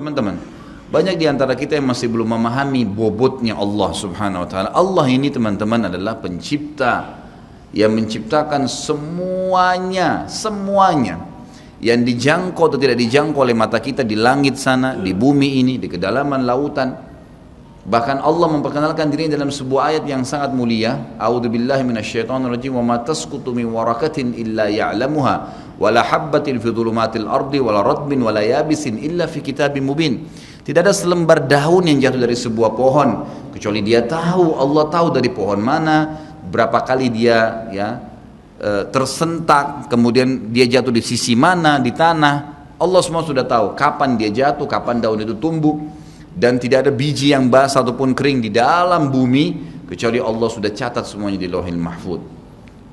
Teman-teman, banyak di antara kita yang masih belum memahami bobotnya Allah Subhanahu wa taala. Allah ini teman-teman adalah pencipta yang menciptakan semuanya, semuanya yang dijangkau atau tidak dijangkau oleh mata kita di langit sana, di bumi ini, di kedalaman lautan. Bahkan Allah memperkenalkan dirinya dalam sebuah ayat yang sangat mulia. A'udzubillahi minasyaitonirrajim wa ma tasqutu min warakatin illa ya'lamuha wa la habbatin fi dhulumatil ardi wa la radbin wa la yabisin illa fi kitabim mubin. Tidak ada selembar daun yang jatuh dari sebuah pohon kecuali dia tahu, Allah tahu dari pohon mana, berapa kali dia ya e, tersentak, kemudian dia jatuh di sisi mana di tanah. Allah semua sudah tahu kapan dia jatuh, kapan daun itu tumbuh dan tidak ada biji yang basah ataupun kering di dalam bumi kecuali Allah sudah catat semuanya di Lauhil Mahfud.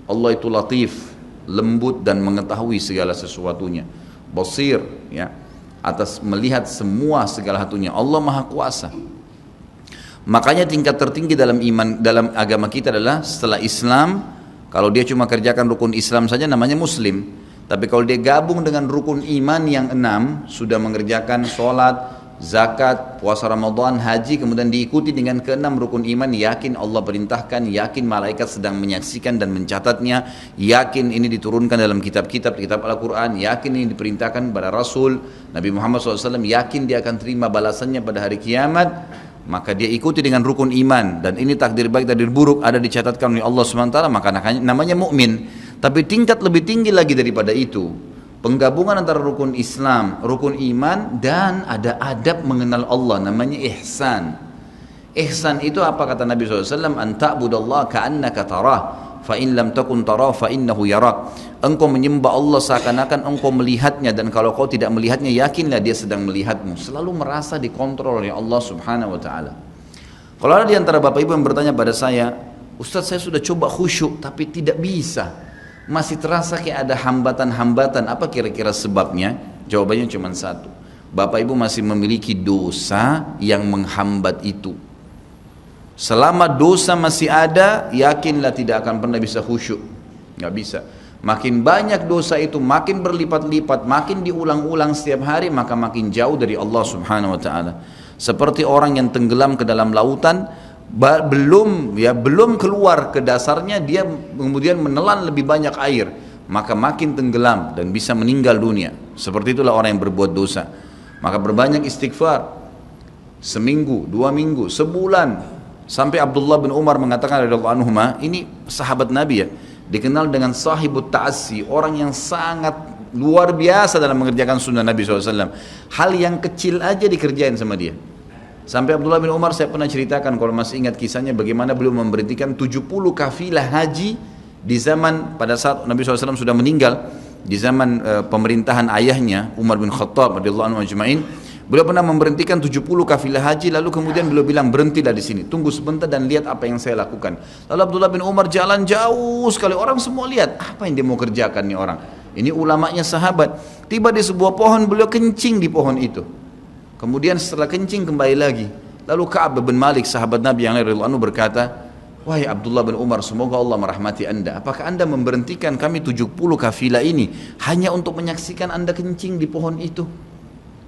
Allah itu latif, lembut dan mengetahui segala sesuatunya. Basir ya atas melihat semua segala satunya. Allah Maha Kuasa. Makanya tingkat tertinggi dalam iman dalam agama kita adalah setelah Islam kalau dia cuma kerjakan rukun Islam saja namanya muslim. Tapi kalau dia gabung dengan rukun iman yang enam sudah mengerjakan sholat, zakat, puasa Ramadan, haji, kemudian diikuti dengan keenam rukun iman, yakin Allah perintahkan, yakin malaikat sedang menyaksikan dan mencatatnya, yakin ini diturunkan dalam kitab-kitab, kitab Al-Quran, yakin ini diperintahkan pada Rasul, Nabi Muhammad SAW, yakin dia akan terima balasannya pada hari kiamat, maka dia ikuti dengan rukun iman. Dan ini takdir baik takdir buruk ada dicatatkan oleh Allah SWT maka namanya mukmin. Tapi tingkat lebih tinggi lagi daripada itu penggabungan antara rukun Islam, rukun iman dan ada adab mengenal Allah namanya ihsan. Ihsan itu apa kata Nabi SAW? An ta'budallah ka'annaka tarah fa in lam takun tarah fa innahu yarak. Engkau menyembah Allah seakan-akan engkau melihatnya dan kalau kau tidak melihatnya yakinlah dia sedang melihatmu. Selalu merasa dikontrol oleh Allah Subhanahu wa taala. Kalau ada di antara Bapak Ibu yang bertanya pada saya, Ustaz saya sudah coba khusyuk tapi tidak bisa masih terasa kayak ada hambatan-hambatan. Apa kira-kira sebabnya? Jawabannya cuma satu. Bapak Ibu masih memiliki dosa yang menghambat itu. Selama dosa masih ada yakinlah tidak akan pernah bisa khusyuk. Nggak bisa. Makin banyak dosa itu makin berlipat-lipat makin diulang-ulang setiap hari maka makin jauh dari Allah subhanahu wa ta'ala. Seperti orang yang tenggelam ke dalam lautan belum ya belum keluar ke dasarnya dia kemudian menelan lebih banyak air. Maka makin tenggelam dan bisa meninggal dunia. Seperti itulah orang yang berbuat dosa. Maka berbanyak istighfar. Seminggu dua minggu sebulan. Sampai Abdullah bin Umar mengatakan radhiyallahu anhu ini sahabat Nabi ya dikenal dengan sahibut ta'assi orang yang sangat luar biasa dalam mengerjakan sunnah Nabi SAW hal yang kecil aja dikerjain sama dia Sampai Abdullah bin Umar saya pernah ceritakan kalau masih ingat kisahnya bagaimana beliau memberhentikan 70 kafilah haji di zaman pada saat Nabi SAW sudah meninggal di zaman e, pemerintahan ayahnya Umar bin Khattab radhiyallahu anhu ajma'in. Beliau pernah memberhentikan 70 kafilah haji lalu kemudian beliau bilang berhentilah di sini tunggu sebentar dan lihat apa yang saya lakukan. Lalu Abdullah bin Umar jalan jauh sekali. Orang semua lihat apa yang dia mau kerjakan nih orang? Ini ulamanya sahabat. Tiba di sebuah pohon beliau kencing di pohon itu Kemudian setelah kencing kembali lagi. Lalu Ka'ab bin Malik sahabat Nabi yang lain anu berkata, Wahai Abdullah bin Umar, semoga Allah merahmati anda. Apakah anda memberhentikan kami 70 kafilah ini hanya untuk menyaksikan anda kencing di pohon itu?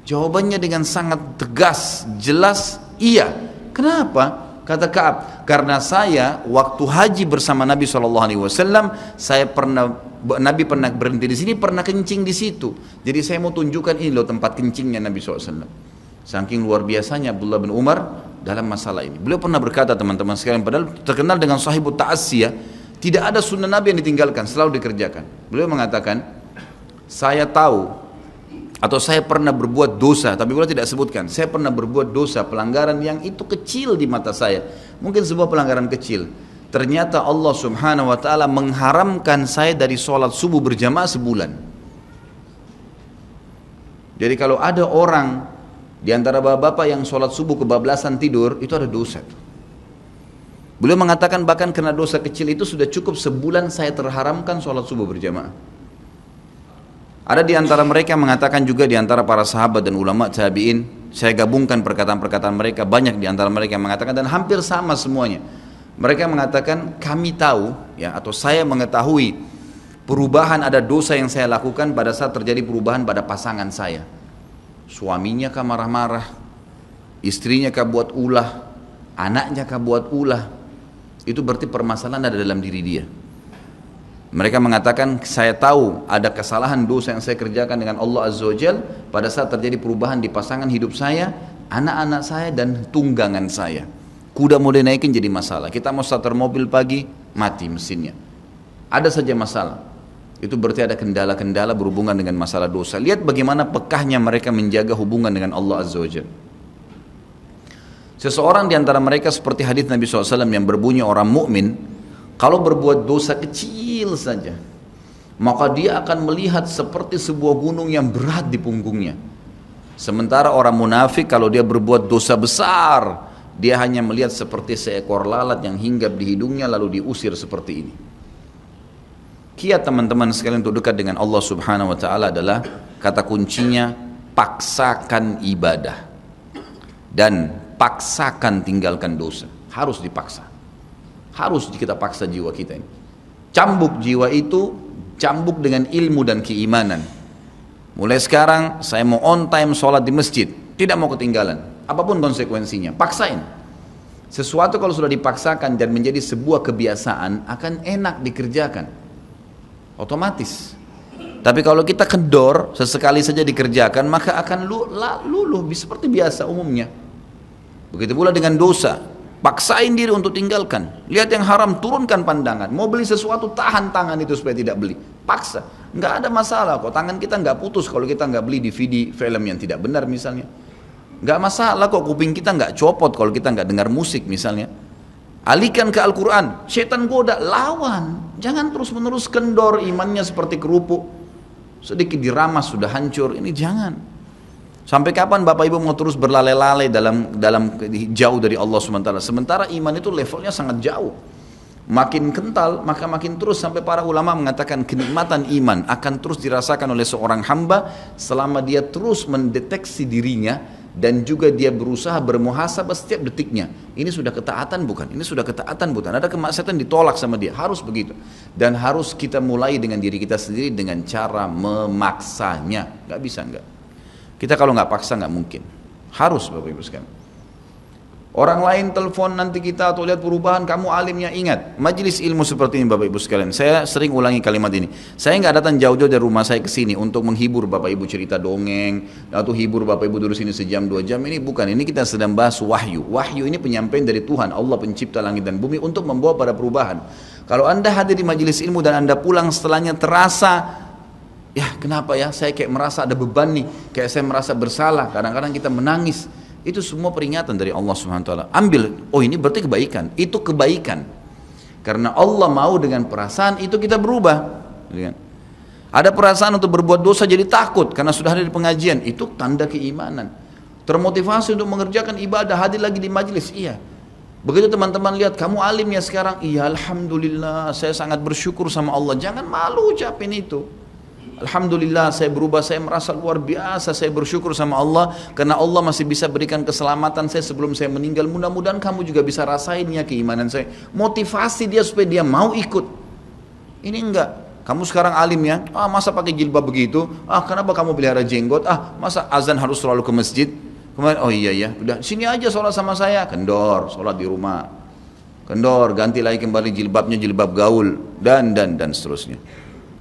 Jawabannya dengan sangat tegas, jelas, iya. Kenapa? Kata Kaab, karena saya waktu haji bersama Nabi saw, saya pernah Nabi pernah berhenti di sini, pernah kencing di situ. Jadi saya mau tunjukkan ini loh tempat kencingnya Nabi saw. Saking luar biasanya Abdullah bin Umar dalam masalah ini. Beliau pernah berkata teman-teman sekalian, padahal terkenal dengan sahibut ta'asiyah, tidak ada sunnah Nabi yang ditinggalkan, selalu dikerjakan. Beliau mengatakan, saya tahu atau saya pernah berbuat dosa, tapi beliau tidak sebutkan. Saya pernah berbuat dosa, pelanggaran yang itu kecil di mata saya. Mungkin sebuah pelanggaran kecil. Ternyata Allah subhanahu wa ta'ala mengharamkan saya dari sholat subuh berjamaah sebulan. Jadi kalau ada orang di antara bapak-bapak yang sholat subuh kebablasan tidur, itu ada dosa. Beliau mengatakan bahkan karena dosa kecil itu sudah cukup sebulan saya terharamkan sholat subuh berjamaah. Ada di antara mereka yang mengatakan juga di antara para sahabat dan ulama tabi'in, saya gabungkan perkataan-perkataan mereka, banyak di antara mereka yang mengatakan dan hampir sama semuanya. Mereka mengatakan kami tahu ya atau saya mengetahui perubahan ada dosa yang saya lakukan pada saat terjadi perubahan pada pasangan saya suaminya kah marah-marah, istrinya kah buat ulah, anaknya kah buat ulah, itu berarti permasalahan ada dalam diri dia. Mereka mengatakan saya tahu ada kesalahan dosa yang saya kerjakan dengan Allah Azza wa Jal pada saat terjadi perubahan di pasangan hidup saya, anak-anak saya dan tunggangan saya. Kuda mau dinaikin jadi masalah. Kita mau starter mobil pagi, mati mesinnya. Ada saja masalah. Itu berarti ada kendala-kendala berhubungan dengan masalah dosa. Lihat bagaimana pekahnya mereka menjaga hubungan dengan Allah Azza wa. Seseorang di antara mereka seperti hadis Nabi SAW yang berbunyi orang mukmin kalau berbuat dosa kecil saja, maka dia akan melihat seperti sebuah gunung yang berat di punggungnya. Sementara orang munafik kalau dia berbuat dosa besar, dia hanya melihat seperti seekor lalat yang hinggap di hidungnya lalu diusir seperti ini. Kiat teman-teman sekalian untuk dekat dengan Allah Subhanahu wa taala adalah kata kuncinya paksakan ibadah dan paksakan tinggalkan dosa. Harus dipaksa. Harus kita paksa jiwa kita ini. Cambuk jiwa itu cambuk dengan ilmu dan keimanan. Mulai sekarang saya mau on time sholat di masjid, tidak mau ketinggalan. Apa pun konsekuensinya, paksain. Sesuatu kalau sudah dipaksakan dan menjadi sebuah kebiasaan akan enak dikerjakan. Otomatis. Tapi kalau kita kendor, sesekali saja dikerjakan, maka akan luluh seperti biasa umumnya. Begitu pula dengan dosa. Paksain diri untuk tinggalkan. Lihat yang haram, turunkan pandangan. Mau beli sesuatu, tahan tangan itu supaya tidak beli. Paksa. Nggak ada masalah kok. Tangan kita nggak putus kalau kita nggak beli DVD film yang tidak benar misalnya. Nggak masalah kok kuping kita nggak copot kalau kita nggak dengar musik misalnya. Alihkan ke Al-Quran. Setan goda, lawan. Jangan terus menerus kendor imannya seperti kerupuk. Sedikit diramas sudah hancur. Ini jangan. Sampai kapan Bapak Ibu mau terus berlale-lale dalam dalam jauh dari Allah SWT? Sementara iman itu levelnya sangat jauh. Makin kental, maka makin terus sampai para ulama mengatakan kenikmatan iman akan terus dirasakan oleh seorang hamba selama dia terus mendeteksi dirinya dan juga dia berusaha bermuhasabah setiap detiknya. Ini sudah ketaatan bukan? Ini sudah ketaatan bukan? Ada kemaksiatan ditolak sama dia. Harus begitu. Dan harus kita mulai dengan diri kita sendiri dengan cara memaksanya. Gak bisa enggak. Kita kalau nggak paksa nggak mungkin. Harus Bapak Ibu sekalian. Orang lain telepon nanti kita atau lihat perubahan, kamu alimnya ingat. Majelis ilmu seperti ini Bapak Ibu sekalian. Saya sering ulangi kalimat ini. Saya nggak datang jauh-jauh dari rumah saya ke sini untuk menghibur Bapak Ibu cerita dongeng atau hibur Bapak Ibu dulu sini sejam dua jam. Ini bukan. Ini kita sedang bahas wahyu. Wahyu ini penyampaian dari Tuhan Allah pencipta langit dan bumi untuk membawa pada perubahan. Kalau anda hadir di majelis ilmu dan anda pulang setelahnya terasa ya kenapa ya saya kayak merasa ada beban nih kayak saya merasa bersalah kadang-kadang kita menangis itu semua peringatan dari Allah Subhanahu taala. Ambil. Oh ini berarti kebaikan. Itu kebaikan. Karena Allah mau dengan perasaan itu kita berubah. Gitu kan? ada perasaan untuk berbuat dosa jadi takut karena sudah ada di pengajian. Itu tanda keimanan. Termotivasi untuk mengerjakan ibadah hadir lagi di majelis iya. Begitu teman-teman lihat kamu alim ya sekarang, iya alhamdulillah. Saya sangat bersyukur sama Allah. Jangan malu ucapin itu. Alhamdulillah saya berubah, saya merasa luar biasa, saya bersyukur sama Allah karena Allah masih bisa berikan keselamatan saya sebelum saya meninggal. Mudah-mudahan kamu juga bisa rasain ya keimanan saya. Motivasi dia supaya dia mau ikut. Ini enggak. Kamu sekarang alim ya, ah masa pakai jilbab begitu? Ah kenapa kamu pelihara jenggot? Ah masa azan harus selalu ke masjid? Kemudian oh iya ya, udah sini aja sholat sama saya, kendor, sholat di rumah. Kendor, ganti lagi kembali jilbabnya jilbab gaul dan dan dan seterusnya.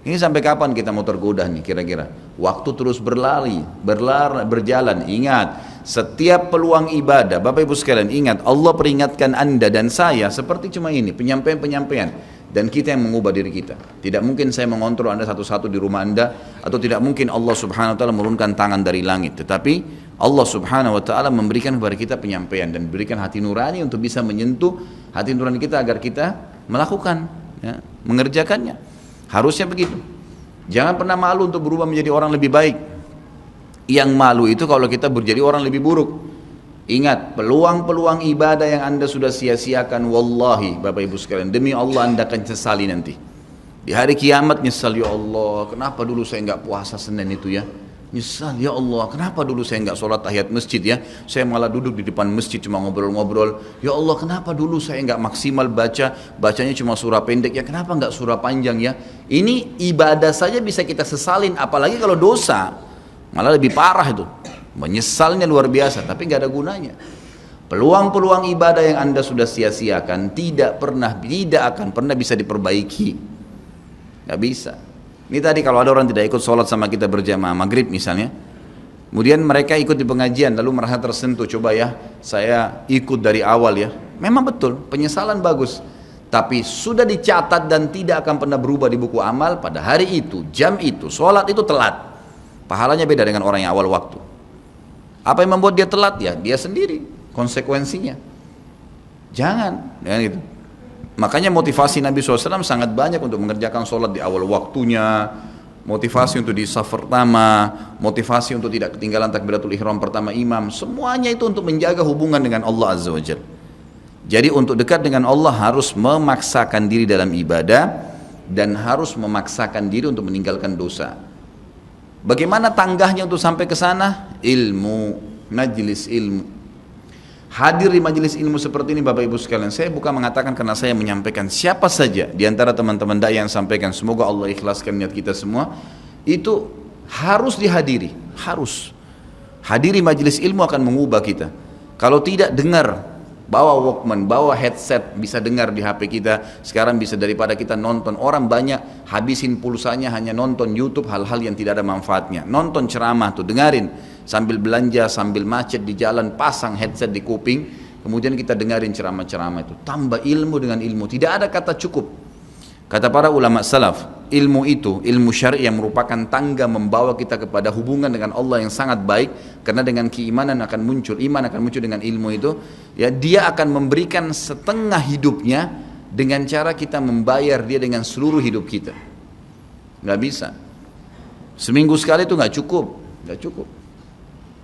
Ini sampai kapan kita mau tergoda nih kira-kira? Waktu terus berlari, berlar, berjalan. Ingat, setiap peluang ibadah, Bapak Ibu sekalian ingat, Allah peringatkan Anda dan saya seperti cuma ini, penyampaian-penyampaian. Dan kita yang mengubah diri kita. Tidak mungkin saya mengontrol Anda satu-satu di rumah Anda, atau tidak mungkin Allah subhanahu wa ta'ala menurunkan tangan dari langit. Tetapi Allah subhanahu wa ta'ala memberikan kepada kita penyampaian dan berikan hati nurani untuk bisa menyentuh hati nurani kita agar kita melakukan, ya, mengerjakannya. Harusnya begitu. Jangan pernah malu untuk berubah menjadi orang lebih baik. Yang malu itu kalau kita berjadi orang lebih buruk. Ingat, peluang-peluang ibadah yang anda sudah sia-siakan, wallahi Bapak Ibu sekalian, demi Allah anda akan sesali nanti. Di hari kiamat nyesal, ya Allah, kenapa dulu saya nggak puasa Senin itu ya? Nyesal, ya Allah, kenapa dulu saya nggak sholat tahiyat masjid ya? Saya malah duduk di depan masjid cuma ngobrol-ngobrol. Ya Allah, kenapa dulu saya nggak maksimal baca, bacanya cuma surah pendek ya? Kenapa nggak surah panjang ya? Ini ibadah saja bisa kita sesalin, apalagi kalau dosa. Malah lebih parah itu. Menyesalnya luar biasa, tapi nggak ada gunanya. Peluang-peluang ibadah yang anda sudah sia-siakan tidak pernah, tidak akan pernah bisa diperbaiki. Nggak bisa. Ini tadi kalau ada orang tidak ikut sholat sama kita berjamaah maghrib misalnya, kemudian mereka ikut di pengajian lalu merasa tersentuh, coba ya saya ikut dari awal ya. Memang betul, penyesalan bagus. Tapi sudah dicatat dan tidak akan pernah berubah di buku amal pada hari itu, jam itu, sholat itu telat. Pahalanya beda dengan orang yang awal waktu. Apa yang membuat dia telat ya? Dia sendiri, konsekuensinya. Jangan, ya gitu. Makanya motivasi Nabi SAW sangat banyak untuk mengerjakan sholat di awal waktunya, motivasi untuk di saf pertama, motivasi untuk tidak ketinggalan takbiratul ihram pertama imam, semuanya itu untuk menjaga hubungan dengan Allah Azza wa Jalla. Jadi untuk dekat dengan Allah harus memaksakan diri dalam ibadah dan harus memaksakan diri untuk meninggalkan dosa. Bagaimana tanggahnya untuk sampai ke sana? Ilmu, majlis ilmu hadir di majelis ilmu seperti ini Bapak Ibu sekalian saya bukan mengatakan karena saya menyampaikan siapa saja di antara teman-teman dai yang sampaikan semoga Allah ikhlaskan niat kita semua itu harus dihadiri harus. Hadiri majelis ilmu akan mengubah kita. Kalau tidak dengar bawa walkman, bawa headset, bisa dengar di HP kita. Sekarang bisa daripada kita nonton. Orang banyak habisin pulsanya hanya nonton YouTube hal-hal yang tidak ada manfaatnya. Nonton ceramah tuh, dengarin sambil belanja, sambil macet di jalan, pasang headset di kuping, kemudian kita dengarin ceramah-ceramah itu. Tambah ilmu dengan ilmu, tidak ada kata cukup. Kata para ulama salaf, ilmu itu, ilmu syar'i yang merupakan tangga membawa kita kepada hubungan dengan Allah yang sangat baik karena dengan keimanan akan muncul, iman akan muncul dengan ilmu itu, ya dia akan memberikan setengah hidupnya dengan cara kita membayar dia dengan seluruh hidup kita. Nggak bisa. Seminggu sekali itu nggak cukup, nggak cukup.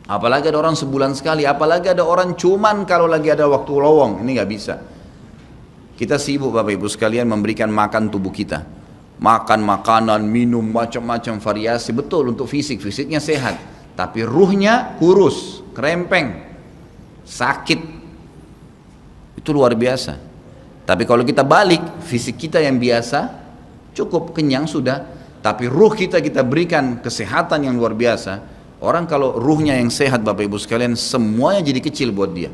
Apalagi ada orang sebulan sekali, apalagi ada orang cuman kalau lagi ada waktu lowong, ini nggak bisa. Kita sibuk Bapak Ibu sekalian memberikan makan tubuh kita. Makan makanan, minum macam-macam variasi, betul untuk fisik, fisiknya sehat. Tapi ruhnya kurus, kerempeng, sakit. Itu luar biasa. Tapi kalau kita balik, fisik kita yang biasa, cukup kenyang sudah. Tapi ruh kita kita berikan kesehatan yang luar biasa, Orang kalau ruhnya yang sehat Bapak Ibu sekalian semuanya jadi kecil buat dia.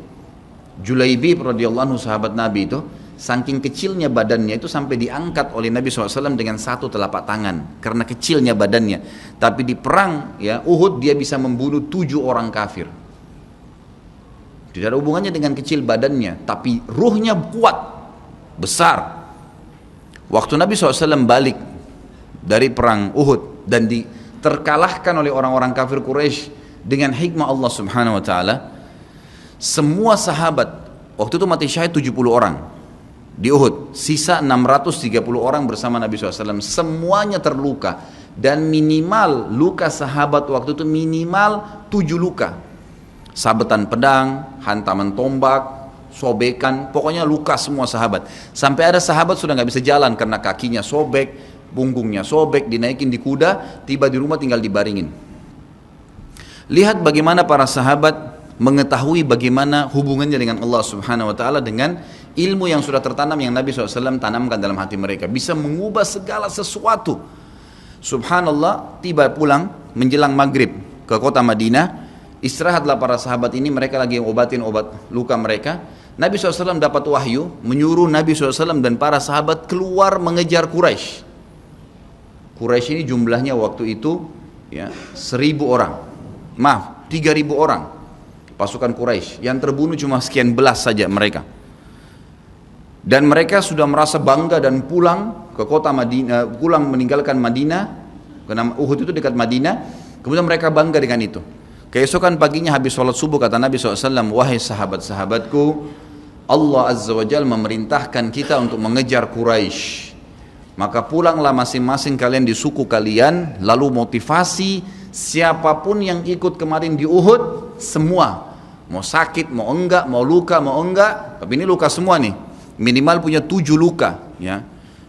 Julaibi radhiyallahu sahabat Nabi itu saking kecilnya badannya itu sampai diangkat oleh Nabi SAW dengan satu telapak tangan karena kecilnya badannya. Tapi di perang ya Uhud dia bisa membunuh tujuh orang kafir. Tidak ada hubungannya dengan kecil badannya, tapi ruhnya kuat, besar. Waktu Nabi SAW balik dari perang Uhud dan di terkalahkan oleh orang-orang kafir Quraisy dengan hikmah Allah Subhanahu wa taala semua sahabat waktu itu mati syahid 70 orang di Uhud sisa 630 orang bersama Nabi SAW semuanya terluka. Dan minimal luka sahabat waktu itu minimal 7 luka. Sabetan pedang hantaman tombak sobekan pokoknya luka semua sahabat. Sampai ada sahabat sudah nggak bisa jalan karena kakinya sobek punggungnya sobek, dinaikin di kuda, tiba di rumah tinggal dibaringin. Lihat bagaimana para sahabat mengetahui bagaimana hubungannya dengan Allah Subhanahu wa taala dengan ilmu yang sudah tertanam yang Nabi SAW tanamkan dalam hati mereka. Bisa mengubah segala sesuatu. Subhanallah tiba pulang menjelang maghrib ke kota Madinah istirahatlah para sahabat ini mereka lagi obatin obat luka mereka. Nabi SAW dapat wahyu menyuruh Nabi SAW dan para sahabat keluar mengejar Quraisy. Quraisy ini jumlahnya waktu itu ya seribu orang. Maaf tiga ribu orang pasukan Quraisy yang terbunuh cuma sekian belas saja mereka. Dan mereka sudah merasa bangga dan pulang ke kota Madinah pulang meninggalkan Madinah karena Uhud itu dekat Madinah. Kemudian mereka bangga dengan itu. Keesokan paginya habis sholat subuh kata Nabi SAW wahai sahabat-sahabatku Allah Azza wa Jal memerintahkan kita untuk mengejar Quraisy maka pulanglah masing-masing kalian di suku kalian lalu motivasi siapa pun yang ikut kemarin di Uhud semua mau sakit mau enggak mau luka mau enggak. Tapi ini luka semua nih. Minimal punya tujuh luka ya.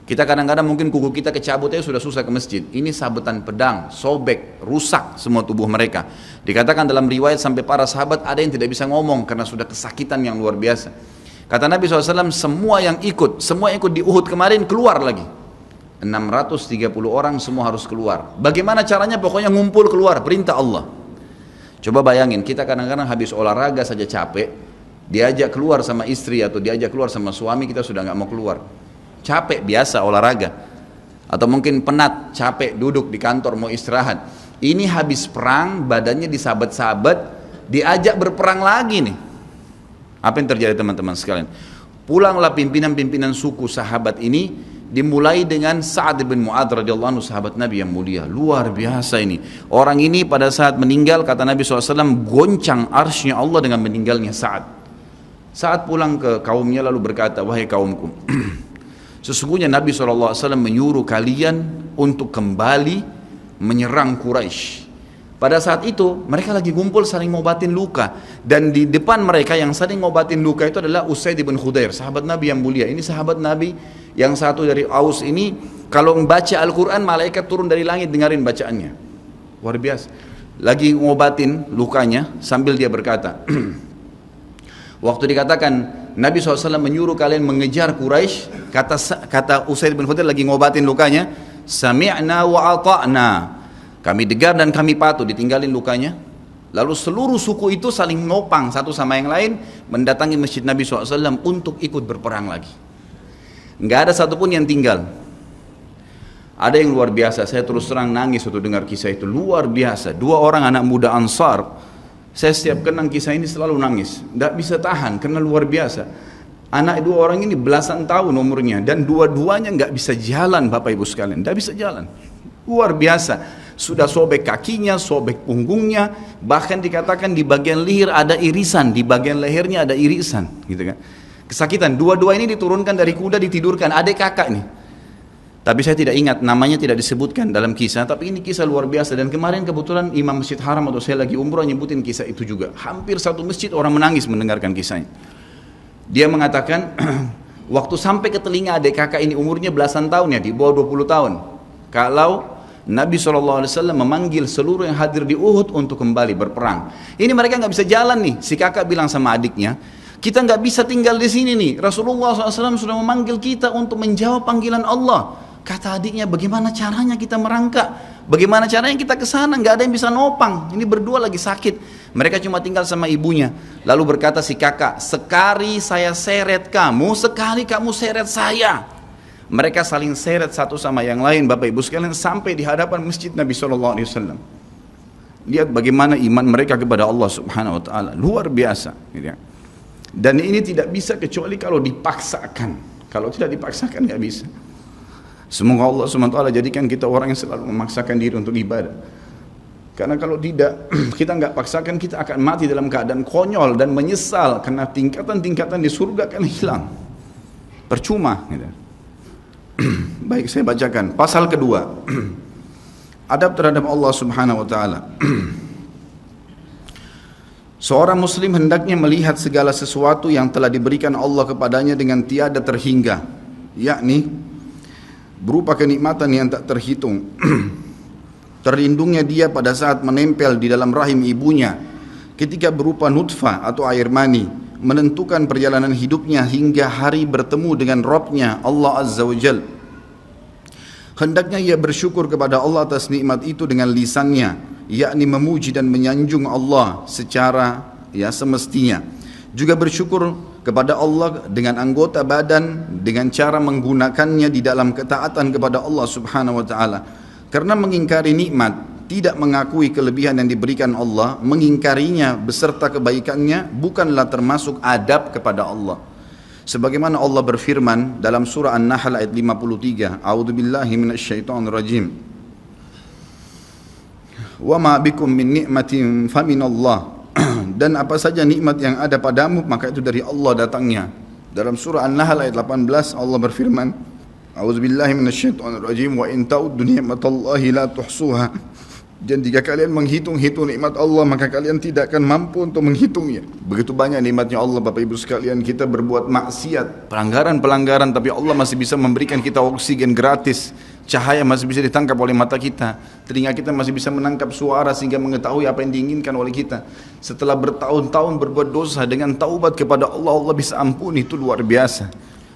Kita kadang-kadang mungkin kuku kita kecabut aja sudah susah ke masjid. Ini sabetan pedang sobek rusak semua tubuh mereka. Dikatakan dalam riwayat sampai para sahabat ada yang tidak bisa ngomong karena sudah kesakitan yang luar biasa. Kata Nabi SAW semua yang ikut semua yang ikut di Uhud kemarin keluar lagi. 630 orang semua harus keluar. Bagaimana caranya? Pokoknya ngumpul keluar, perintah Allah. Coba bayangin, kita kadang-kadang habis olahraga saja capek, diajak keluar sama istri atau diajak keluar sama suami, kita sudah nggak mau keluar. Capek biasa olahraga. Atau mungkin penat, capek duduk di kantor mau istirahat. Ini habis perang, badannya disabet-sabet, diajak berperang lagi nih. Apa yang terjadi teman-teman sekalian? Pulanglah pimpinan-pimpinan suku sahabat ini dimulai dengan Sa'ad bin Mu'ad radhiyallahu anhu sahabat Nabi yang mulia. Luar biasa ini. Orang ini pada saat meninggal kata Nabi SAW goncang arsnya Allah dengan meninggalnya Sa'ad. Saat pulang ke kaumnya lalu berkata wahai kaumku sesungguhnya Nabi SAW menyuruh kalian untuk kembali menyerang Quraisy. Pada saat itu mereka lagi kumpul saling ngobatin luka. Dan di depan mereka yang saling ngobatin luka itu adalah Usaid bin Khudair, sahabat Nabi yang mulia. Ini sahabat Nabi yang satu dari Aus ini kalau membaca Al-Qur'an malaikat turun dari langit dengerin bacaannya. Luar biasa. Lagi ngobatin lukanya sambil dia berkata, Waktu dikatakan Nabi SAW menyuruh kalian mengejar Quraisy, kata kata Usaid bin Khudair lagi ngobatin lukanya, sami'na wa ata'na kami degar dan kami patuh ditinggalin lukanya. Lalu seluruh suku itu saling nopang satu sama yang lain mendatangi masjid Nabi SAW untuk ikut berperang lagi. Nggak ada satupun yang tinggal. Ada yang luar biasa, saya terus terang nangis waktu dengar kisah itu. Luar biasa, dua orang anak muda Ansar, saya setiap kenang kisah ini selalu nangis. Tidak bisa tahan karena luar biasa. Anak dua orang ini belasan tahun umurnya dan dua-duanya nggak bisa jalan Bapak Ibu sekalian, tidak bisa jalan. Luar biasa sudah sobek kakinya, sobek punggungnya, bahkan dikatakan di bagian leher ada irisan, di bagian lehernya ada irisan, gitu kan. Kesakitan, dua-dua ini diturunkan dari kuda ditidurkan, adik kakak nih. Tapi saya tidak ingat namanya tidak disebutkan dalam kisah, tapi ini kisah luar biasa dan kemarin kebetulan Imam Masjid Haram atau saya lagi umroh nyebutin kisah itu juga. Hampir satu masjid orang menangis mendengarkan kisahnya. Dia mengatakan waktu sampai ke telinga adik kakak ini umurnya belasan tahun ya, di bawah 20 tahun. Kalau Nabi SAW memanggil seluruh yang hadir di Uhud untuk kembali berperang. Ini mereka nggak bisa jalan nih. Si kakak bilang sama adiknya, kita nggak bisa tinggal di sini nih. Rasulullah SAW sudah memanggil kita untuk menjawab panggilan Allah. Kata adiknya, bagaimana caranya kita merangkak? Bagaimana caranya kita ke sana? Nggak ada yang bisa nopang. Ini berdua lagi sakit. Mereka cuma tinggal sama ibunya. Lalu berkata si kakak, sekali saya seret kamu, sekali kamu seret saya. Mereka saling seret satu sama yang lain Bapak Ibu sekalian sampai di hadapan masjid Nabi Shallallahu Alaihi Wasallam. Lihat bagaimana iman mereka kepada Allah Subhanahu Wa Taala luar biasa. Gitu ya. Dan ini tidak bisa kecuali kalau dipaksakan. Kalau tidak dipaksakan nggak bisa. Semoga Allah Taala jadikan kita orang yang selalu memaksakan diri untuk ibadah. Karena kalau tidak, kita nggak paksakan, kita akan mati dalam keadaan konyol dan menyesal karena tingkatan-tingkatan di surga akan hilang. Percuma. Gitu. Baik, saya bacakan. Pasal kedua. Adab terhadap Allah Subhanahu wa taala. Seorang muslim hendaknya melihat segala sesuatu yang telah diberikan Allah kepadanya dengan tiada terhingga, yakni berupa kenikmatan yang tak terhitung. Terlindungnya dia pada saat menempel di dalam rahim ibunya ketika berupa nutfah atau air mani menentukan perjalanan hidupnya hingga hari bertemu dengan Robnya Allah Azza wa. Hendaknya ia bersyukur kepada Allah atas nikmat itu dengan lisannya, yakni memuji dan menyanjung Allah secara ya semestinya. Juga bersyukur kepada Allah dengan anggota badan dengan cara menggunakannya di dalam ketaatan kepada Allah Subhanahu wa taala. Karena mengingkari nikmat tidak mengakui kelebihan yang diberikan Allah, mengingkarinya beserta kebaikannya bukanlah termasuk adab kepada Allah. Sebagaimana Allah berfirman dalam surah An-Nahl ayat 53, A'udzubillahi minasyaitonirrajim. Wa ma bikum min ni'matin faminallah. Dan apa saja nikmat yang ada padamu maka itu dari Allah datangnya. Dalam surah An-Nahl ayat 18 Allah berfirman, A'udzubillahi minasyaitonirrajim wa in ta'uddu ni'matallahi la tuhsuha. Dan jika kalian menghitung-hitung nikmat Allah maka kalian tidak akan mampu untuk menghitungnya. Begitu banyak nikmatnya Allah Bapak Ibu sekalian kita berbuat maksiat, pelanggaran-pelanggaran tapi Allah masih bisa memberikan kita oksigen gratis. Cahaya masih bisa ditangkap oleh mata kita. Telinga kita masih bisa menangkap suara sehingga mengetahui apa yang diinginkan oleh kita. Setelah bertahun-tahun berbuat dosa dengan taubat kepada Allah, Allah bisa ampuni itu luar biasa.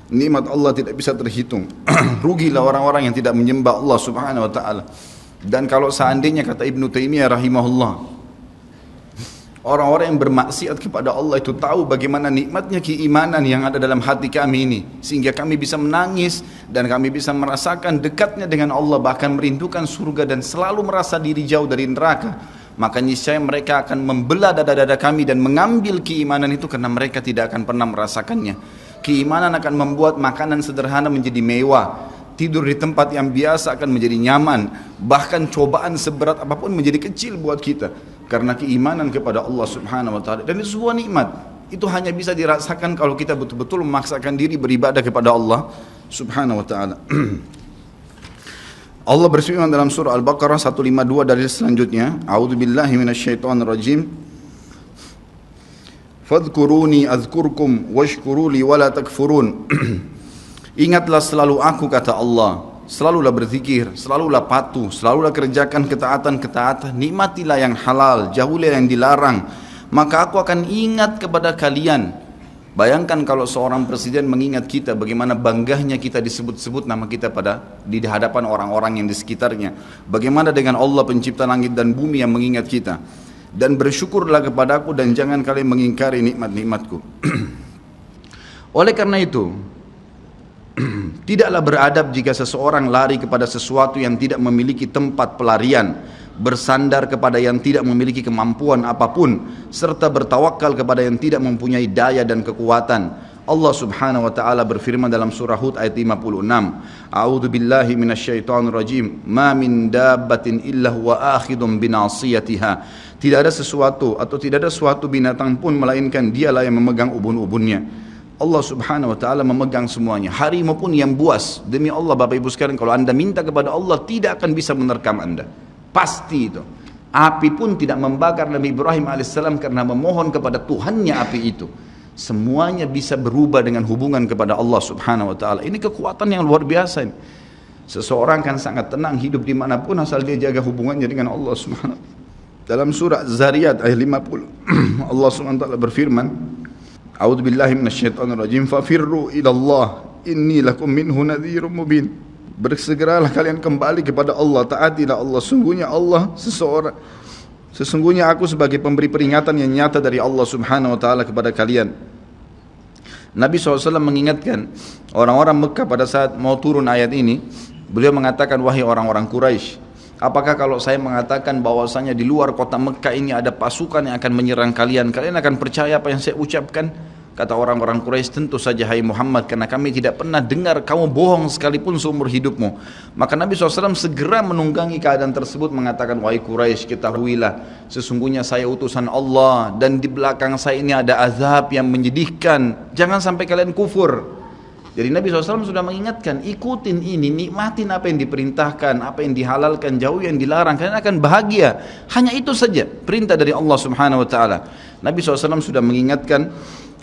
Nikmat Allah tidak bisa terhitung. Rugilah orang-orang yang tidak menyembah Allah Subhanahu wa taala. Dan kalau seandainya kata Ibnu Taimiyah rahimahullah Orang-orang yang bermaksiat kepada Allah itu tahu bagaimana nikmatnya keimanan yang ada dalam hati kami ini. Sehingga kami bisa menangis dan kami bisa merasakan dekatnya dengan Allah. Bahkan merindukan surga dan selalu merasa diri jauh dari neraka. Maka niscaya mereka akan membelah dada-dada kami dan mengambil keimanan itu karena mereka tidak akan pernah merasakannya. Keimanan akan membuat makanan sederhana menjadi mewah tidur di tempat yang biasa akan menjadi nyaman bahkan cobaan seberat apa pun menjadi kecil buat kita karena keimanan kepada Allah Subhanahu wa taala. Dan itu sebuah nikmat. Itu hanya bisa dirasakan kalau kita betul-betul memaksakan diri beribadah kepada Allah Subhanahu wa taala. Allah berfirman dalam surah Al-Baqarah 152 dari selanjutnya A'udzubillahi minasyaitonirrajim. Fadhkuruni azkurkum washkuruli wala takfurun. Ingatlah selalu aku kata Allah Selalulah berzikir, selalulah patuh, selalulah kerjakan ketaatan-ketaatan Nikmatilah yang halal, jauhilah yang dilarang Maka aku akan ingat kepada kalian Bayangkan kalau seorang presiden mengingat kita bagaimana banggahnya kita disebut-sebut nama kita pada di hadapan orang-orang yang di sekitarnya. Bagaimana dengan Allah pencipta langit dan bumi yang mengingat kita. Dan bersyukurlah kepadaku dan jangan kalian mengingkari nikmat-nikmatku. Oleh karena itu, Tidaklah beradab jika seseorang lari kepada sesuatu yang tidak memiliki tempat pelarian, bersandar kepada yang tidak memiliki kemampuan apa pun, serta bertawakal kepada yang tidak mempunyai daya dan kekuatan. Allah Subhanahu wa taala berfirman dalam surah Hud ayat 56. A'udzu billahi minasyaitonir rajim. Ma min dabbatin illa huwa akhidun binasiyatiha. Tidak ada sesuatu atau tidak ada suatu binatang pun melainkan dialah yang memegang ubun-ubunnya. Allah subhanahu wa ta'ala memegang semuanya. Harimau pun yang buas. Demi Allah Bapak Ibu sekalian kalau anda minta kepada Allah tidak akan bisa menerkam anda. Pasti itu. Api pun tidak membakar Nabi Ibrahim alaihissalam karena memohon kepada Tuhannya api itu. Semuanya bisa berubah dengan hubungan kepada Allah subhanahu wa ta'ala. Ini kekuatan yang luar biasa ini. seseorang kan sangat tenang hidup di mana pun asal dia jaga hubungannya dengan Allah subhanahu dalam surah Zariyat ayat 50 Allah subhanahu wa ta'ala berfirman A'udzu billahi minasyaitonir rajim. Fafirru ila Allah. Inni lakum minhu nadhirun mubin. Bersegeralah kalian kembali kepada Allah, taatilah Allah. Sungguhnya Allah seseorang Sesungguhnya aku sebagai pemberi peringatan yang nyata dari Allah Subhanahu wa taala kepada kalian. Nabi SAW mengingatkan orang-orang Mekah pada saat mau turun ayat ini, beliau mengatakan wahai orang-orang Quraisy, Apakah kalau saya mengatakan bahwasanya di luar kota Mekah ini ada pasukan yang akan menyerang kalian, kalian akan percaya apa yang saya ucapkan? Kata orang-orang Quraisy tentu saja hai Muhammad karena kami tidak pernah dengar kamu bohong sekalipun seumur hidupmu. Maka Nabi SAW segera menunggangi keadaan tersebut mengatakan wahai Quraisy ketahuilah sesungguhnya saya utusan Allah dan di belakang saya ini ada azab yang menyedihkan. Jangan sampai kalian kufur. Jadi Nabi SAW sudah mengingatkan, ikutin ini, nikmatin apa yang diperintahkan, apa yang dihalalkan, jauh yang dilarang, kalian akan bahagia. Hanya itu saja perintah dari Allah Subhanahu Wa Taala. Nabi SAW sudah mengingatkan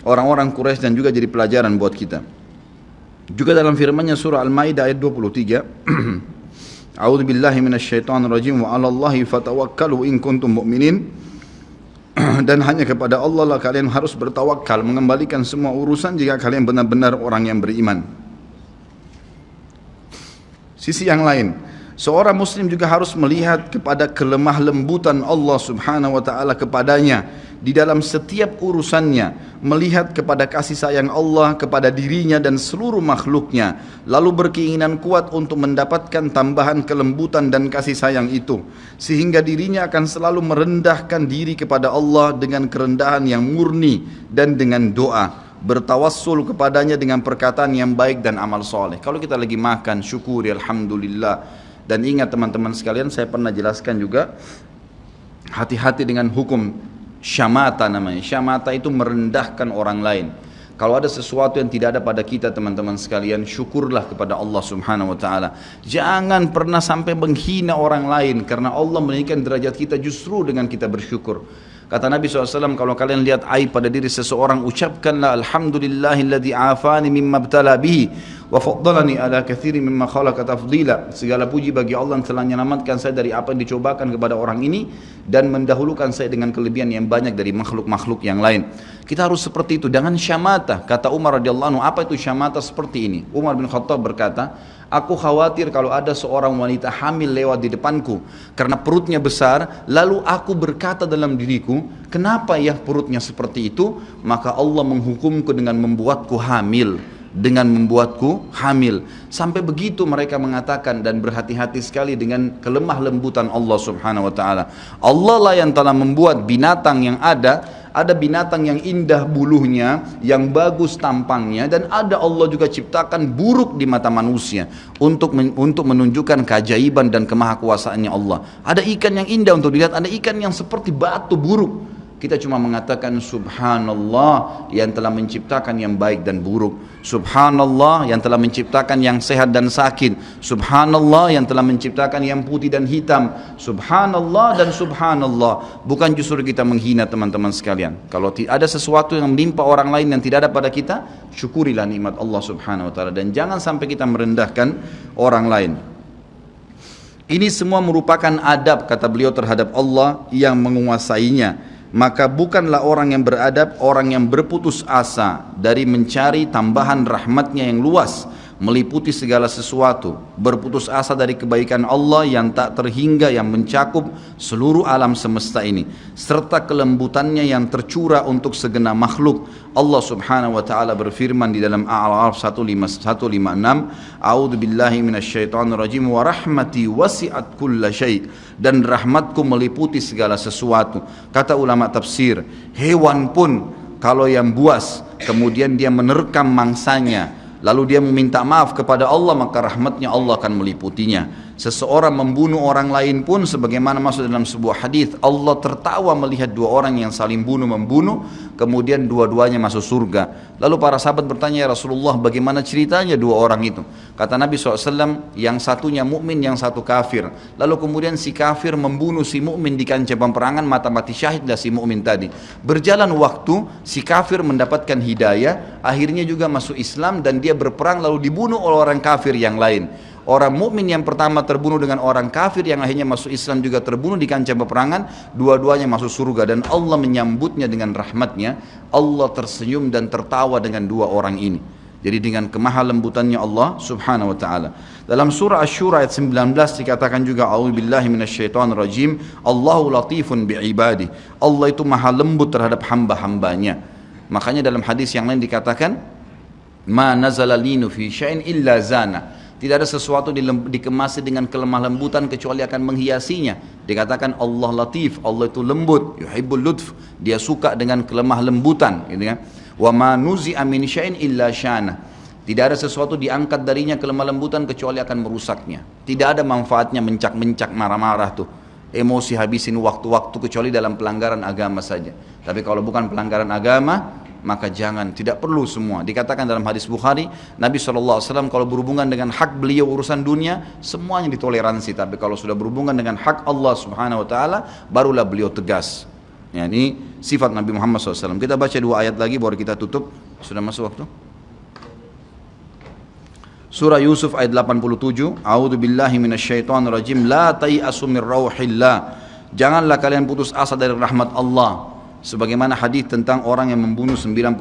orang-orang Quraisy dan juga jadi pelajaran buat kita. Juga dalam firman-Nya surah Al-Maidah ayat 23, A'udzu billahi minasyaitonir rajim wa 'alallahi fatawakkalu in kuntum mu'minin. dan hanya kepada Allah lah kalian harus bertawakal mengembalikan semua urusan jika kalian benar-benar orang yang beriman. Sisi yang lain, seorang muslim juga harus melihat kepada kelemah lembutan Allah Subhanahu wa taala kepadanya di dalam setiap urusannya melihat kepada kasih sayang Allah kepada dirinya dan seluruh makhluknya lalu berkeinginan kuat untuk mendapatkan tambahan kelembutan dan kasih sayang itu sehingga dirinya akan selalu merendahkan diri kepada Allah dengan kerendahan yang murni dan dengan doa bertawassul kepadanya dengan perkataan yang baik dan amal soleh. Kalau kita lagi makan syukuri alhamdulillah dan ingat teman-teman sekalian saya pernah jelaskan juga hati-hati dengan hukum syamata namanya. Syamata itu merendahkan orang lain. Kalau ada sesuatu yang tidak ada pada kita teman-teman sekalian, syukurlah kepada Allah Subhanahu wa taala. Jangan pernah sampai menghina orang lain karena Allah meninggikan derajat kita justru dengan kita bersyukur. Kata Nabi SAW, kalau kalian lihat aib pada diri seseorang, ucapkanlah Alhamdulillahilladzi afani mimma btala bihi wa faddalani ala kathiri mimma khalaqa tafdila. Segala puji bagi Allah yang telah menyelamatkan saya dari apa yang dicobakan kepada orang ini dan mendahulukan saya dengan kelebihan yang banyak dari makhluk-makhluk yang lain. Kita harus seperti itu dengan syamata. Kata Umar radhiyallahu anhu, apa itu syamata seperti ini? Umar bin Khattab berkata, Aku khawatir kalau ada seorang wanita hamil lewat di depanku karena perutnya besar, lalu aku berkata dalam diriku, kenapa ya perutnya seperti itu? Maka Allah menghukumku dengan membuatku hamil dengan membuatku hamil. Sampai begitu mereka mengatakan dan berhati-hati sekali dengan kelemah lembutan Allah Subhanahu wa taala. Allah lah yang telah membuat binatang yang ada ada binatang yang indah bulunya, yang bagus tampangnya dan ada Allah juga ciptakan buruk di mata manusia untuk men, untuk menunjukkan keajaiban dan kemahakuasaannya Allah. Ada ikan yang indah untuk dilihat, ada ikan yang seperti batu buruk. Kita cuma mengatakan subhanallah yang telah menciptakan yang baik dan buruk. Subhanallah yang telah menciptakan yang sehat dan sakit. Subhanallah yang telah menciptakan yang putih dan hitam. Subhanallah dan subhanallah. Bukan justru kita menghina teman-teman sekalian. Kalau ada sesuatu yang menimpa orang lain yang tidak ada pada kita, syukurilah nikmat Allah Subhanahu wa taala dan jangan sampai kita merendahkan orang lain. Ini semua merupakan adab kata beliau terhadap Allah yang menguasainya maka bukanlah orang yang beradab orang yang berputus asa dari mencari tambahan rahmatnya yang luas meliputi segala sesuatu, berputus asa dari kebaikan Allah yang tak terhingga yang mencakup seluruh alam semesta ini, serta kelembutannya yang tercurah untuk segenap makhluk. Allah Subhanahu wa taala berfirman di dalam Al-A'raf 156, "A'udzu billahi minasyaitonir rajim wa rahmati wasi'at kulla syai" dan rahmatku meliputi segala sesuatu. Kata ulama tafsir, hewan pun kalau yang buas kemudian dia menerkam mangsanya lalu dia meminta maaf kepada Allah maka rahmatnya Allah akan meliputinya seseorang membunuh orang lain pun sebagaimana masuk dalam sebuah hadis Allah tertawa melihat dua orang yang saling bunuh membunuh kemudian dua-duanya masuk surga. Lalu para sahabat bertanya ya Rasulullah bagaimana ceritanya dua orang itu? Kata Nabi SAW yang satunya mukmin yang satu kafir. Lalu kemudian si kafir membunuh si mukmin di kancah peperangan mata mati syahid lah si mukmin tadi. Berjalan waktu si kafir mendapatkan hidayah akhirnya juga masuk Islam dan dia berperang lalu dibunuh oleh orang kafir yang lain Orang mukmin yang pertama terbunuh dengan orang kafir yang akhirnya masuk Islam juga terbunuh di kancah peperangan, dua-duanya masuk surga dan Allah menyambutnya dengan rahmatnya. Allah tersenyum dan tertawa dengan dua orang ini. Jadi dengan kemahal lembutannya Allah Subhanahu wa taala. Dalam surah Asy-Syura ayat 19 dikatakan juga a'udzubillahi rajim, Allahu latifun bi'ibadi. Allah itu maha lembut terhadap hamba-hambanya. Makanya dalam hadis yang lain dikatakan, "Ma nazala linu fi syai'in illa zana." Tidak ada sesuatu dikemasi dengan kelemah lembutan kecuali akan menghiasinya. Dikatakan Allah latif, Allah itu lembut, yuhibbul lutf. Dia suka dengan kelemah lembutan, gitu kan. Wa ma nuzi'a min syai'in illa syana. Tidak ada sesuatu diangkat darinya kelemah lembutan kecuali akan merusaknya. Tidak ada manfaatnya mencak-mencak marah-marah tuh. Emosi habisin waktu-waktu kecuali dalam pelanggaran agama saja. Tapi kalau bukan pelanggaran agama, maka jangan tidak perlu semua. Dikatakan dalam hadis Bukhari Nabi SAW kalau berhubungan dengan hak beliau urusan dunia semuanya ditoleransi. Tapi kalau sudah berhubungan dengan hak Allah Subhanahu Wa Taala barulah beliau tegas. Ya, ini sifat Nabi Muhammad SAW kita baca dua ayat lagi baru kita tutup. Sudah masuk waktu? Surah Yusuf ayat 87 A'udzu billahi minasyaitonir rajim la tayasu min Janganlah kalian putus asa dari rahmat Allah sebagaimana hadis tentang orang yang membunuh 99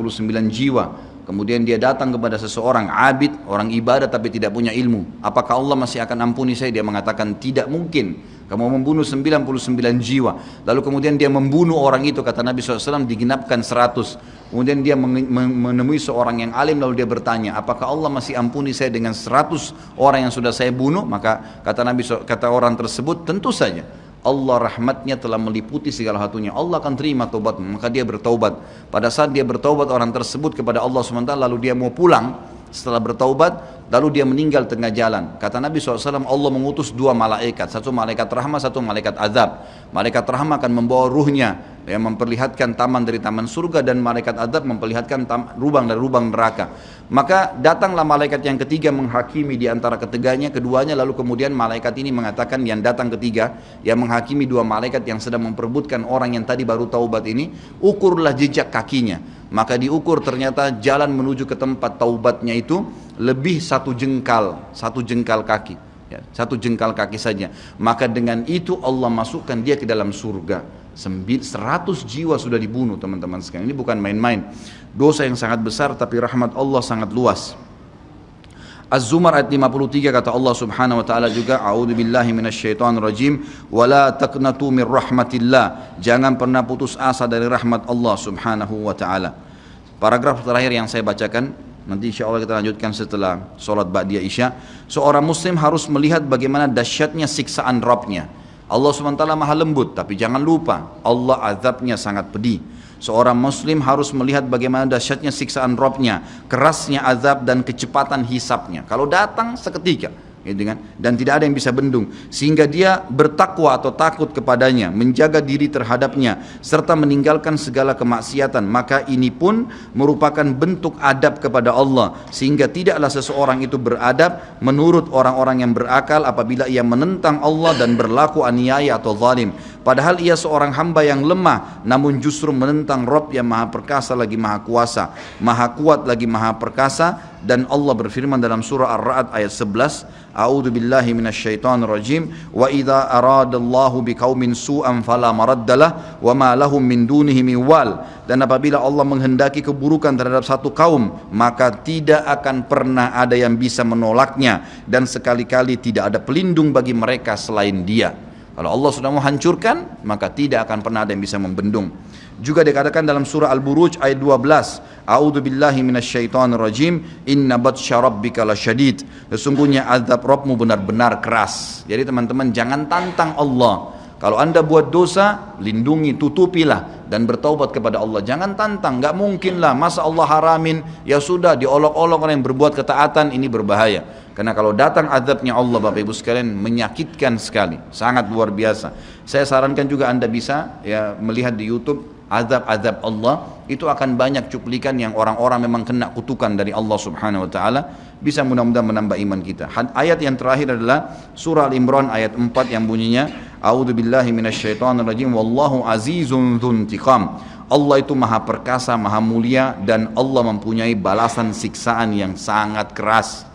jiwa kemudian dia datang kepada seseorang abid orang ibadah tapi tidak punya ilmu apakah Allah masih akan ampuni saya? Dia mengatakan tidak mungkin. Kamu membunuh 99 jiwa. Lalu kemudian dia membunuh orang itu kata Nabi SAW digenapkan 100 kemudian dia menemui seorang yang alim lalu dia bertanya apakah Allah masih ampuni saya dengan 100 orang yang sudah saya bunuh? Maka kata Nabi kata orang tersebut tentu saja Allah rahmatnya telah meliputi segala satunya. Allah akan terima taubat, maka dia bertaubat. Pada saat dia bertaubat orang tersebut kepada Allah SWT lalu dia mau pulang setelah bertaubat lalu dia meninggal tengah jalan. Kata Nabi SAW Allah mengutus dua malaikat, satu malaikat rahmat, satu malaikat azab. Malaikat rahmat akan membawa ruhnya yang memperlihatkan taman dari taman surga dan malaikat adab memperlihatkan tam, lubang dari lubang neraka. Maka datanglah malaikat yang ketiga menghakimi di antara ketiganya, keduanya lalu kemudian malaikat ini mengatakan yang datang ketiga yang menghakimi dua malaikat yang sedang memperebutkan orang yang tadi baru taubat ini, ukurlah jejak kakinya. Maka diukur ternyata jalan menuju ke tempat taubatnya itu lebih satu jengkal, satu jengkal kaki. Ya, satu jengkal kaki saja. Maka dengan itu Allah masukkan dia ke dalam surga. 100 jiwa sudah dibunuh teman-teman sekalian. Ini bukan main-main. Dosa yang sangat besar tapi rahmat Allah sangat luas. Az-Zumar ayat 53 kata Allah Subhanahu wa taala juga a'udzu billahi minasyaitonir rajim wala taqnatu mir rahmatillah. Jangan pernah putus asa dari rahmat Allah Subhanahu wa taala. Paragraf terakhir yang saya bacakan nanti insya Allah kita lanjutkan setelah sholat ba'diyah isya. Seorang muslim harus melihat bagaimana dahsyatnya siksaan Rabbnya. Allah SWT maha lembut tapi jangan lupa Allah azabnya sangat pedih Seorang muslim harus melihat bagaimana dahsyatnya siksaan Robnya, kerasnya azab dan kecepatan hisapnya. Kalau datang seketika, gitu kan? Dan tidak ada yang bisa bendung, sehingga dia bertakwa atau takut kepadanya, menjaga diri terhadapnya, serta meninggalkan segala kemaksiatan. Maka ini pun merupakan bentuk adab kepada Allah, sehingga tidaklah seseorang itu beradab menurut orang-orang yang berakal apabila ia menentang Allah dan berlaku aniaya atau zalim. Padahal ia seorang hamba yang lemah namun justru menentang Rob yang maha perkasa lagi maha kuasa. Maha kuat lagi maha perkasa. Dan Allah berfirman dalam surah Ar-Ra'd ayat 11 A'udhu billahi minasyaitonir rajim. Wa idha aradallahu biqaumin su'an fala maraddalah Wa ma lahum min dunihi wal. Dan apabila Allah menghendaki keburukan terhadap satu kaum Maka tidak akan pernah ada yang bisa menolaknya. Dan sekali-kali tidak ada pelindung bagi mereka selain dia kalau Allah sudah mau hancurkan, maka tidak akan pernah ada yang bisa membendung. Juga dikatakan dalam surah Al-Buruj ayat 12, A'udzu billahi minasyaitonir rajim, inna batsya rabbika lasyadid. Sesungguhnya azab Rabbmu benar-benar keras. Jadi teman-teman jangan tantang Allah. Kalau anda buat dosa, lindungi, tutupilah dan bertaubat kepada Allah. Jangan tantang, nggak mungkin lah. Masa Allah haramin, ya sudah diolok-olok orang yang berbuat ketaatan ini berbahaya. Karena kalau datang azabnya Allah Bapak Ibu sekalian menyakitkan sekali, sangat luar biasa. Saya sarankan juga Anda bisa ya melihat di YouTube azab-azab Allah itu akan banyak cuplikan yang orang-orang memang kena kutukan dari Allah Subhanahu wa taala bisa mudah-mudahan menambah iman kita. Ayat yang terakhir adalah surah Al-Imran ayat 4 yang bunyinya A'udzu billahi minasyaitonir rajim wallahu azizun dzuntiqam. Allah itu maha perkasa, maha mulia dan Allah mempunyai balasan siksaan yang sangat keras.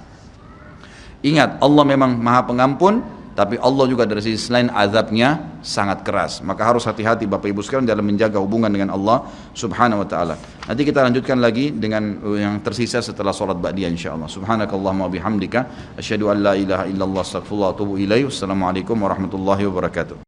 Ingat, Allah memang maha pengampun, tapi Allah juga dari sisi lain azabnya sangat keras. Maka harus hati-hati Bapak Ibu sekalian dalam menjaga hubungan dengan Allah Subhanahu wa taala. Nanti kita lanjutkan lagi dengan yang tersisa setelah salat ba'diyah insyaallah. Subhanakallahumma bihamdika asyhadu an la ilaha illallah astaghfirullah wa atubu ilaih. Wassalamualaikum warahmatullahi wabarakatuh.